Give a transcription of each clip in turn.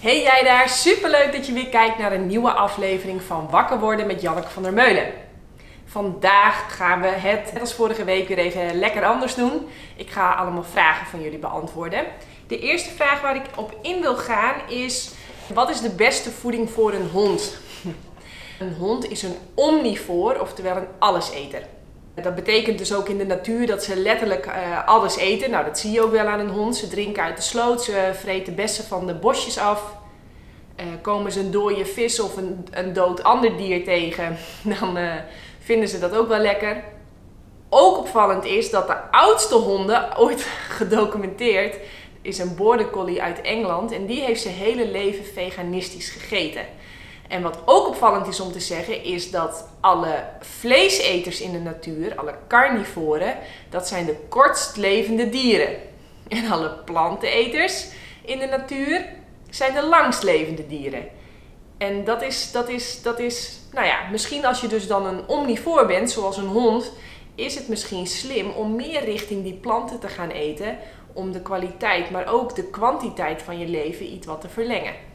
Hey jij daar, superleuk dat je weer kijkt naar een nieuwe aflevering van Wakker worden met Janneke van der Meulen. Vandaag gaan we het, net als vorige week, weer even lekker anders doen. Ik ga allemaal vragen van jullie beantwoorden. De eerste vraag waar ik op in wil gaan is: wat is de beste voeding voor een hond? Een hond is een omnivoor, oftewel een alleseter. Dat betekent dus ook in de natuur dat ze letterlijk uh, alles eten. Nou, dat zie je ook wel aan een hond. Ze drinken uit de sloot, ze vreten bessen van de bosjes af. Uh, komen ze een dode vis of een, een dood ander dier tegen, dan uh, vinden ze dat ook wel lekker. Ook opvallend is dat de oudste honden ooit gedocumenteerd is een border collie uit Engeland en die heeft zijn hele leven veganistisch gegeten. En wat ook opvallend is om te zeggen, is dat alle vleeseters in de natuur, alle carnivoren, dat zijn de kortst levende dieren. En alle planteneters in de natuur zijn de langst levende dieren. En dat is, dat is, dat is, nou ja, misschien als je dus dan een omnivoor bent, zoals een hond, is het misschien slim om meer richting die planten te gaan eten, om de kwaliteit, maar ook de kwantiteit van je leven iets wat te verlengen.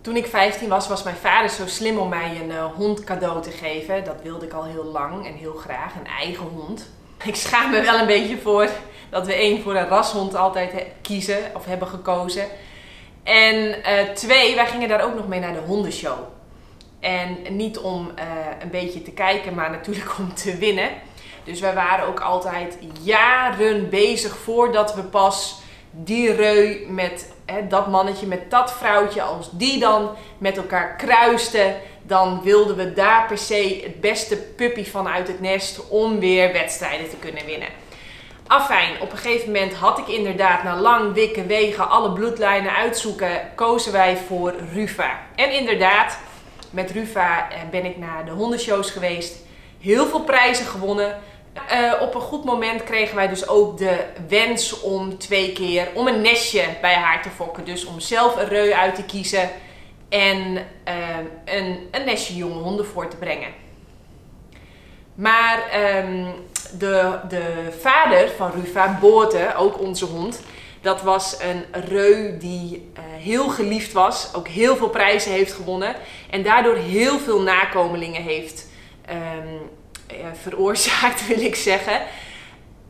Toen ik 15 was, was mijn vader zo slim om mij een uh, hond cadeau te geven. Dat wilde ik al heel lang en heel graag, een eigen hond. Ik schaam me wel een beetje voor dat we één voor een rashond altijd kiezen of hebben gekozen. En uh, twee, wij gingen daar ook nog mee naar de hondenshow. En niet om uh, een beetje te kijken, maar natuurlijk om te winnen. Dus wij waren ook altijd jaren bezig voordat we pas die reu met dat mannetje, met dat vrouwtje, als die dan met elkaar kruisten, dan wilden we daar per se het beste puppy van uit het nest om weer wedstrijden te kunnen winnen. Afijn, op een gegeven moment had ik inderdaad na lang wikken wegen alle bloedlijnen uitzoeken, kozen wij voor Rufa. En inderdaad, met Rufa ben ik naar de hondenshows geweest, heel veel prijzen gewonnen. Uh, op een goed moment kregen wij dus ook de wens om twee keer om een nestje bij haar te fokken. Dus om zelf een reu uit te kiezen en uh, een, een, nestje jonge honden voor te brengen. Maar um, de, de vader van Rufa, Boorte, ook onze hond, dat was een reu die uh, heel geliefd was, ook heel veel prijzen heeft gewonnen en daardoor heel veel nakomelingen heeft um, veroorzaakt, wil ik zeggen.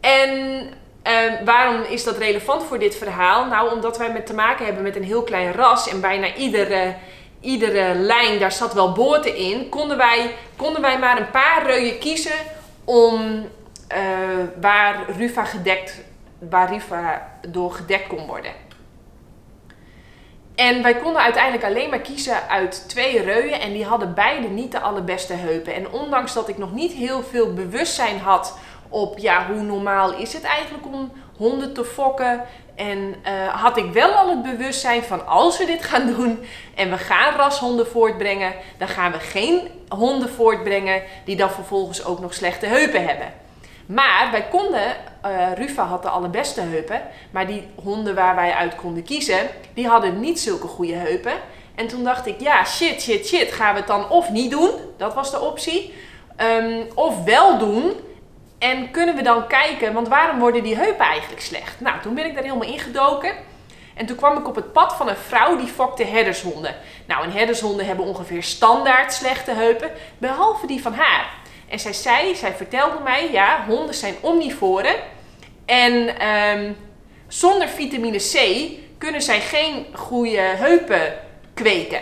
En uh, waarom is dat relevant voor dit verhaal? Nou, omdat wij met te maken hebben met een heel klein ras en bijna iedere, iedere lijn, daar zat wel boorten in, konden wij, konden wij maar een paar reuien kiezen om uh, waar Rufa gedekt, waar Rufa door gedekt kon worden. En wij konden uiteindelijk alleen maar kiezen uit twee reuien. En die hadden beide niet de allerbeste heupen. En ondanks dat ik nog niet heel veel bewustzijn had op ja, hoe normaal is het eigenlijk om honden te fokken. En uh, had ik wel al het bewustzijn van als we dit gaan doen en we gaan rashonden voortbrengen, dan gaan we geen honden voortbrengen die dan vervolgens ook nog slechte heupen hebben. Maar wij konden, uh, Rufa had de allerbeste heupen, maar die honden waar wij uit konden kiezen, die hadden niet zulke goede heupen. En toen dacht ik, ja, shit, shit, shit, gaan we het dan of niet doen, dat was de optie, um, of wel doen. En kunnen we dan kijken, want waarom worden die heupen eigenlijk slecht? Nou, toen ben ik daar helemaal ingedoken. En toen kwam ik op het pad van een vrouw die fokte herdershonden. Nou, en herdershonden hebben ongeveer standaard slechte heupen, behalve die van haar. En zij zei, zij vertelde mij, ja, honden zijn omnivoren. En um, zonder vitamine C kunnen zij geen goede heupen kweken.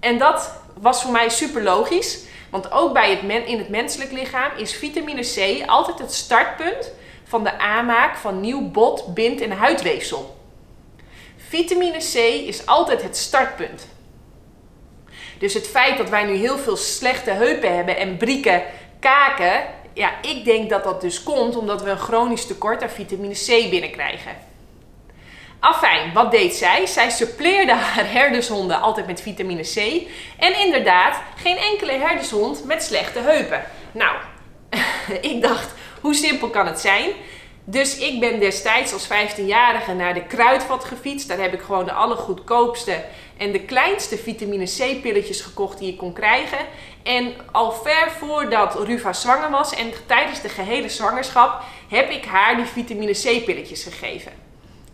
En dat was voor mij super logisch. Want ook bij het men, in het menselijk lichaam is vitamine C altijd het startpunt van de aanmaak van nieuw bot, bind en huidweefsel. Vitamine C is altijd het startpunt. Dus het feit dat wij nu heel veel slechte heupen hebben en brieken kaken, ja, ik denk dat dat dus komt omdat we een chronisch tekort aan vitamine C binnenkrijgen. Afijn, wat deed zij? Zij suppleerde haar herdershonden altijd met vitamine C. En inderdaad, geen enkele herdershond met slechte heupen. Nou, ik dacht, hoe simpel kan het zijn? Dus ik ben destijds als 15-jarige naar de kruidvat gefietst. Daar heb ik gewoon de allergoedkoopste en de kleinste vitamine C pilletjes gekocht die je kon krijgen. En al ver voordat Ruva zwanger was en tijdens de gehele zwangerschap heb ik haar die vitamine C pilletjes gegeven.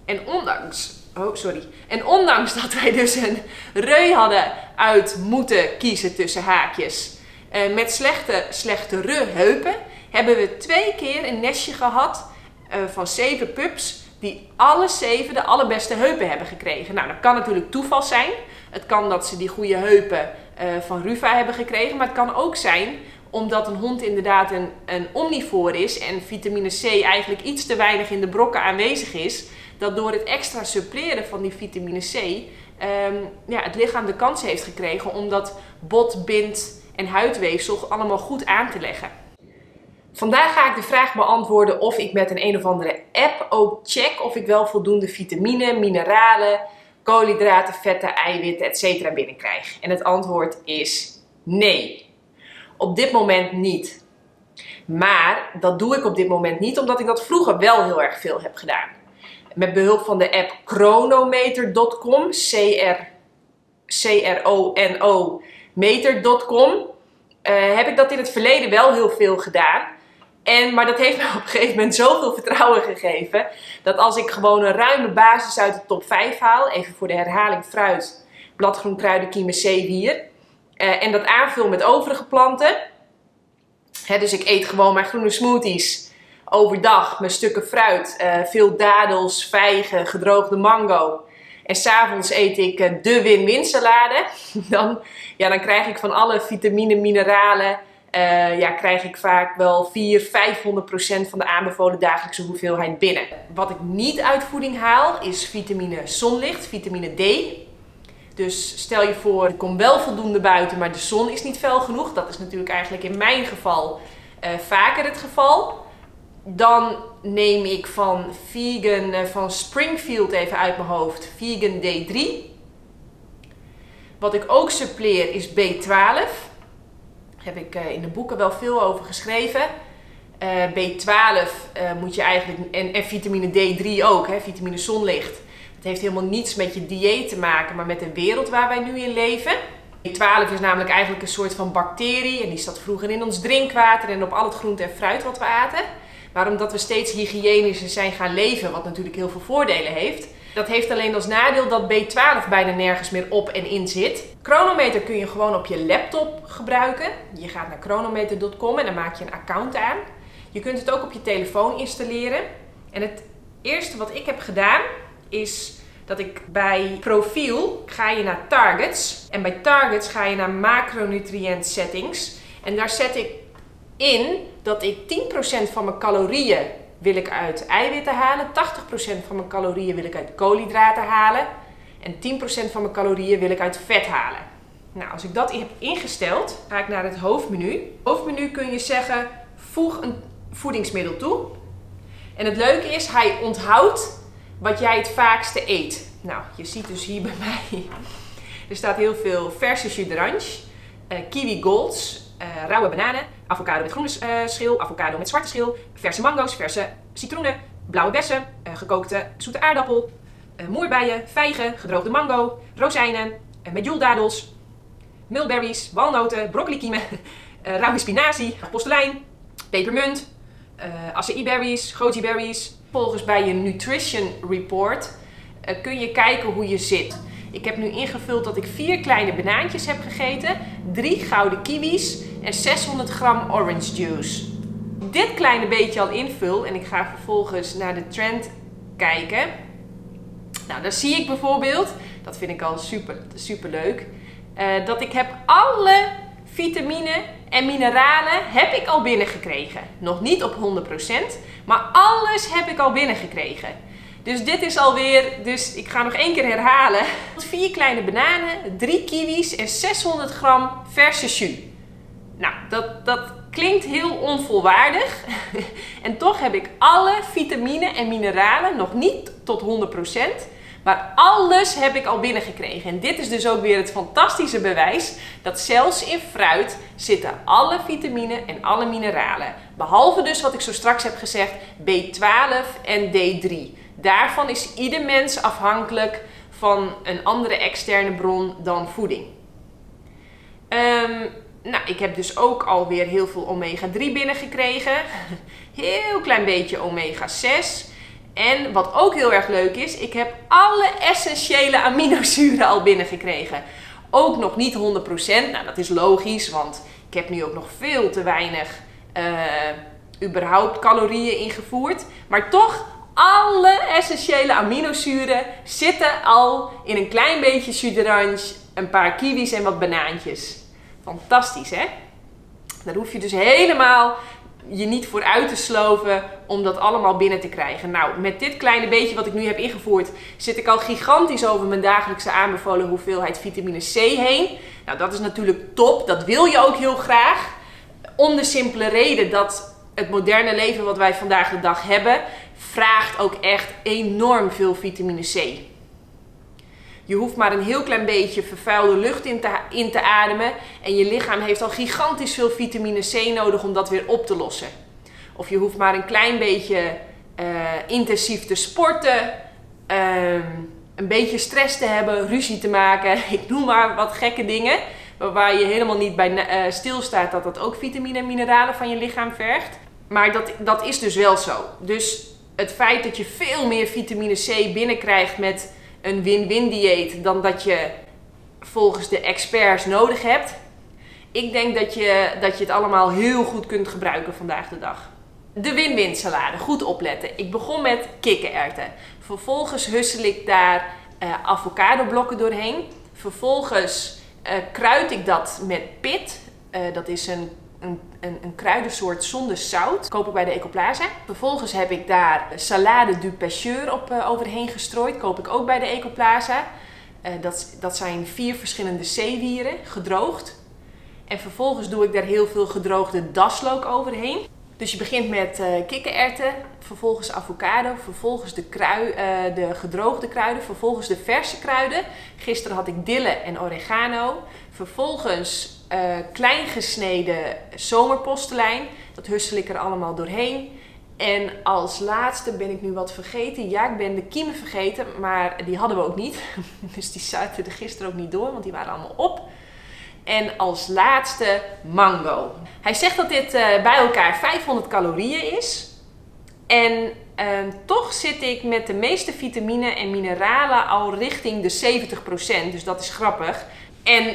En ondanks Oh, sorry. En ondanks dat wij dus een reu hadden uit moeten kiezen tussen haakjes. Uh, met slechte, slechte heupen hebben we twee keer een nestje gehad uh, van zeven pups die alle zeven de allerbeste heupen hebben gekregen. Nou, dat kan natuurlijk toeval zijn. Het kan dat ze die goede heupen uh, van Ruva hebben gekregen, maar het kan ook zijn omdat een hond inderdaad een, een omnivoor is en vitamine C eigenlijk iets te weinig in de brokken aanwezig is, dat door het extra suppleren van die vitamine C um, ja, het lichaam de kans heeft gekregen om dat bot, bind en huidweefsel allemaal goed aan te leggen. Vandaag ga ik de vraag beantwoorden of ik met een een of andere app ook check of ik wel voldoende vitamine, mineralen, koolhydraten, vetten, eiwitten, etc. binnenkrijg. En het antwoord is nee. Op dit moment niet. Maar dat doe ik op dit moment niet omdat ik dat vroeger wel heel erg veel heb gedaan. Met behulp van de app chronometer.com, C-R-O-N-O, meter.com, uh, heb ik dat in het verleden wel heel veel gedaan. En, maar dat heeft me op een gegeven moment zoveel vertrouwen gegeven. Dat als ik gewoon een ruime basis uit de top 5 haal. Even voor de herhaling fruit, bladgroen, kruiden, kiemen, zeewier. Uh, en dat aanvul met overige planten. Dus ik eet gewoon mijn groene smoothies overdag met stukken fruit. Uh, veel dadels, vijgen, gedroogde mango. En s'avonds eet ik uh, de win-win salade. dan, ja, dan krijg ik van alle vitamine, mineralen uh, ja, krijg ik vaak wel 400, 500 procent van de aanbevolen dagelijkse hoeveelheid binnen. Wat ik niet uit voeding haal is vitamine zonlicht, vitamine D. Dus stel je voor, ik kom wel voldoende buiten, maar de zon is niet fel genoeg. Dat is natuurlijk eigenlijk in mijn geval uh, vaker het geval. Dan neem ik van vegan, uh, van Springfield even uit mijn hoofd, vegan D3. Wat ik ook suppleer is B12 heb ik uh, in de boeken wel veel over geschreven. Uh, B12 uh, moet je eigenlijk, en, en, vitamine D3 ook, hè, vitamine zonlicht. Het heeft helemaal niets met je dieet te maken, maar met de wereld waar wij nu in leven. B12 is namelijk eigenlijk een soort van bacterie en die zat vroeger in ons drinkwater en op al het groente en fruit wat we aten. Maar omdat we steeds hygiënischer zijn gaan leven, wat natuurlijk heel veel voordelen heeft, dat heeft alleen als nadeel dat B12 bijna nergens meer op en in zit. Chronometer kun je gewoon op je laptop gebruiken. Je gaat naar chronometer.com en dan maak je een account aan. Je kunt het ook op je telefoon installeren. En het eerste wat ik heb gedaan is dat ik bij profiel ga je naar targets. En bij targets ga je naar macronutrient settings. En daar zet ik in dat ik 10% van mijn calorieën wil ik uit eiwitten halen. 80% van mijn calorieën wil ik uit koolhydraten halen. En 10% van mijn calorieën wil ik uit vet halen. Nou, als ik dat heb ingesteld, ga ik naar het hoofdmenu. Hoofdmenu kun je zeggen, voeg een voedingsmiddel toe. En het leuke is, hij onthoudt wat jij het vaakste eet. Nou, je ziet dus hier bij mij, er staat heel veel verse jus d'orange, uh, kiwi golds, uh, rauwe bananen, avocado met groene uh, schil, avocado met zwarte schil, verse mango's, verse citroenen, blauwe bessen, uh, gekookte zoete aardappel, moerbeien, vijgen, gedroogde mango, rozijnen, met joeldadels, mulberries, walnoten, broccolikiemen, rauwe spinazie, postelijn, pepermunt, acai berries, goji berries. Volgens bij je nutrition report kun je kijken hoe je zit. Ik heb nu ingevuld dat ik vier kleine banaantjes heb gegeten, drie gouden kiwis en 600 gram orange juice. Dit kleine beetje al invul en ik ga vervolgens naar de trend kijken. Nou, dan zie ik bijvoorbeeld, dat vind ik al super, super leuk, uh, dat ik heb alle vitamine en mineralen heb ik al binnengekregen. Nog niet op 100%, maar alles heb ik al binnengekregen. Dus dit is alweer, dus ik ga nog één keer herhalen. Vier kleine bananen, drie kiwis en 600 gram verse jus. Nou, dat, dat klinkt heel onvolwaardig. en toch heb ik alle vitamine en mineralen, nog niet tot 100%, maar alles heb ik al binnengekregen. En dit is dus ook weer het fantastische bewijs dat zelfs in fruit zitten alle vitamine en alle mineralen. Behalve dus wat ik zo straks heb gezegd, B12 en D3. Daarvan is ieder mens afhankelijk van een andere externe bron dan voeding. Um, nou, ik heb dus ook alweer heel veel omega 3 binnengekregen. Heel klein beetje omega 6. En wat ook heel erg leuk is, ik heb alle essentiële aminozuren al binnengekregen. Ook nog niet 100%. Nou, dat is logisch, want ik heb nu ook nog veel te weinig uh, überhaupt calorieën ingevoerd. Maar toch, alle essentiële aminozuren zitten al in een klein beetje jus d'orange, een paar kiwis en wat banaantjes. Fantastisch, hè? Daar hoef je dus helemaal je niet voor uit te sloven om dat allemaal binnen te krijgen. Nou, met dit kleine beetje wat ik nu heb ingevoerd, zit ik al gigantisch over mijn dagelijkse aanbevolen hoeveelheid vitamine C heen. Nou, dat is natuurlijk top. Dat wil je ook heel graag. Om de simpele reden dat het moderne leven wat wij vandaag de dag hebben, vraagt ook echt enorm veel vitamine C. Je hoeft maar een heel klein beetje vervuilde lucht in te, ademen. En je lichaam heeft al gigantisch veel vitamine C nodig om dat weer op te lossen. Of je hoeft maar een klein beetje uh, intensief te sporten. Uh, een beetje stress te hebben, ruzie te maken. Ik noem maar wat gekke dingen. Waar je helemaal niet bij uh, stilstaat dat dat ook vitamine en mineralen van je lichaam vergt. Maar dat, dat is dus wel zo. Dus het feit dat je veel meer vitamine C binnenkrijgt met een win-win dieet dan dat je volgens de experts nodig hebt. Ik denk dat je, dat je het allemaal heel goed kunt gebruiken vandaag de dag. De win-win salade, goed opletten. Ik begon met kikkererwten. Vervolgens hussel ik daar uh, avocado blokken doorheen. Vervolgens uh, kruid ik dat met pit. Uh, dat is een een, een, kruidensoort zonder zout. Koop ik bij de Ecoplaza. Vervolgens heb ik daar salade du pêcheur op uh, overheen gestrooid. Koop ik ook bij de Ecoplaza. Uh, dat, dat zijn vier verschillende zeewieren, gedroogd. En vervolgens doe ik daar heel veel gedroogde daslook overheen. Dus je begint met uh, kikkererwten, vervolgens avocado, vervolgens de, krui, uh, de gedroogde kruiden, vervolgens de verse kruiden. Gisteren had ik dille en oregano. Vervolgens uh, klein gesneden zomerpostelijn. Dat hussel ik er allemaal doorheen. En als laatste ben ik nu wat vergeten. Ja, ik ben de kiemen vergeten, maar die hadden we ook niet. Dus die zaten er gisteren ook niet door, want die waren allemaal op. En als laatste mango. Hij zegt dat dit uh, bij elkaar 500 calorieën is. En uh, toch zit ik met de meeste vitamine en mineralen al richting de 70%. Dus dat is grappig. En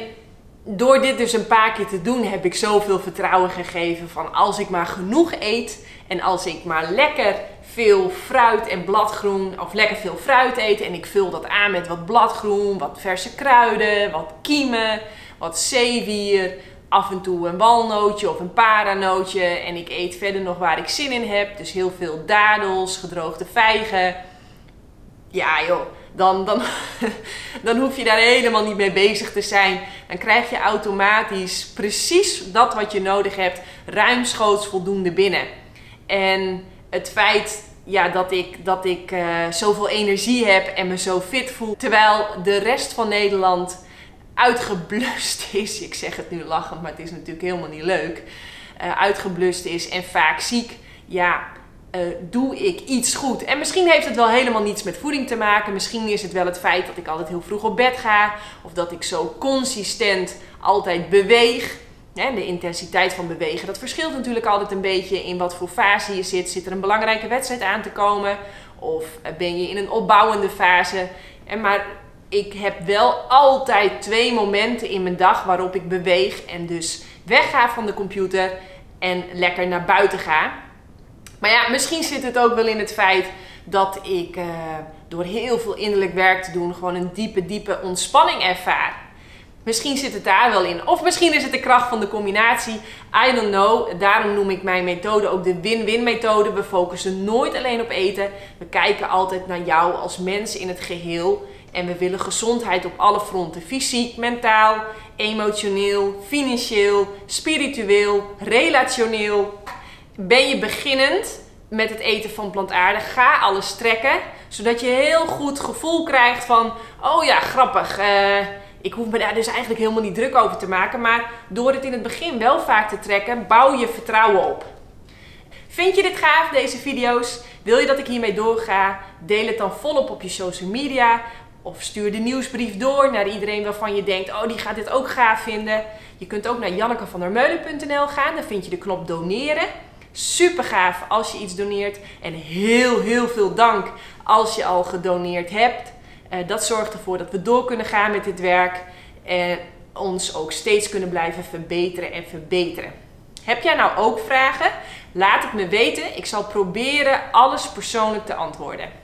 door dit dus een paar keer te doen, heb ik zoveel vertrouwen gegeven van als ik maar genoeg eet en als ik maar lekker veel fruit en bladgroen, of lekker veel fruit eet en ik vul dat aan met wat bladgroen, wat verse kruiden, wat kiemen, wat zeewier, af en toe een walnootje of een paranootje en ik eet verder nog waar ik zin in heb, dus heel veel dadels, gedroogde vijgen. Ja joh, dan, dan, dan hoef je daar helemaal niet mee bezig te zijn. Dan krijg je automatisch precies dat wat je nodig hebt, ruimschoots voldoende binnen. En het feit ja, dat ik, dat ik uh, zoveel energie heb en me zo fit voel, terwijl de rest van Nederland uitgeblust is. Ik zeg het nu lachend, maar het is natuurlijk helemaal niet leuk. Uh, uitgeblust is en vaak ziek. Ja, uh, doe ik iets goed? En misschien heeft het wel helemaal niets met voeding te maken. Misschien is het wel het feit dat ik altijd heel vroeg op bed ga. Of dat ik zo consistent altijd beweeg. de intensiteit van bewegen, dat verschilt natuurlijk altijd een beetje in wat voor fase je zit. Zit er een belangrijke wedstrijd aan te komen? Of ben je in een opbouwende fase? En maar ik heb wel altijd twee momenten in mijn dag waarop ik beweeg en dus wegga van de computer en lekker naar buiten ga. Maar ja, misschien zit het ook wel in het feit dat ik uh, door heel veel innerlijk werk te doen gewoon een diepe, diepe ontspanning ervaar. Misschien zit het daar wel in. Of misschien is het de kracht van de combinatie. I don't know. Daarom noem ik mijn methode ook de win-win methode. We focussen nooit alleen op eten. We kijken altijd naar jou als mens in het geheel. En we willen gezondheid op alle fronten. Fysiek, mentaal, emotioneel, financieel, spiritueel, relationeel. Ben je beginnend met het eten van plantaardig, ga alles trekken. Zodat je heel goed gevoel krijgt van, oh ja, grappig. Uh, ik hoef me daar dus eigenlijk helemaal niet druk over te maken. Maar door het in het begin wel vaak te trekken, bouw je vertrouwen op. Vind je dit gaaf, deze video's? Wil je dat ik hiermee doorga? Deel het dan volop op je social media. Of stuur de nieuwsbrief door naar iedereen waarvan je denkt, oh die gaat dit ook gaaf vinden. Je kunt ook naar jannekevandermeulen.nl gaan, daar vind je de knop doneren. Super gaaf als je iets doneert. En heel, heel veel dank als je al gedoneerd hebt. Uh, dat zorgt ervoor dat we door kunnen gaan met dit werk. En ons ook steeds kunnen blijven verbeteren en verbeteren. Heb jij nou ook vragen? Laat het me weten. Ik zal proberen alles persoonlijk te antwoorden.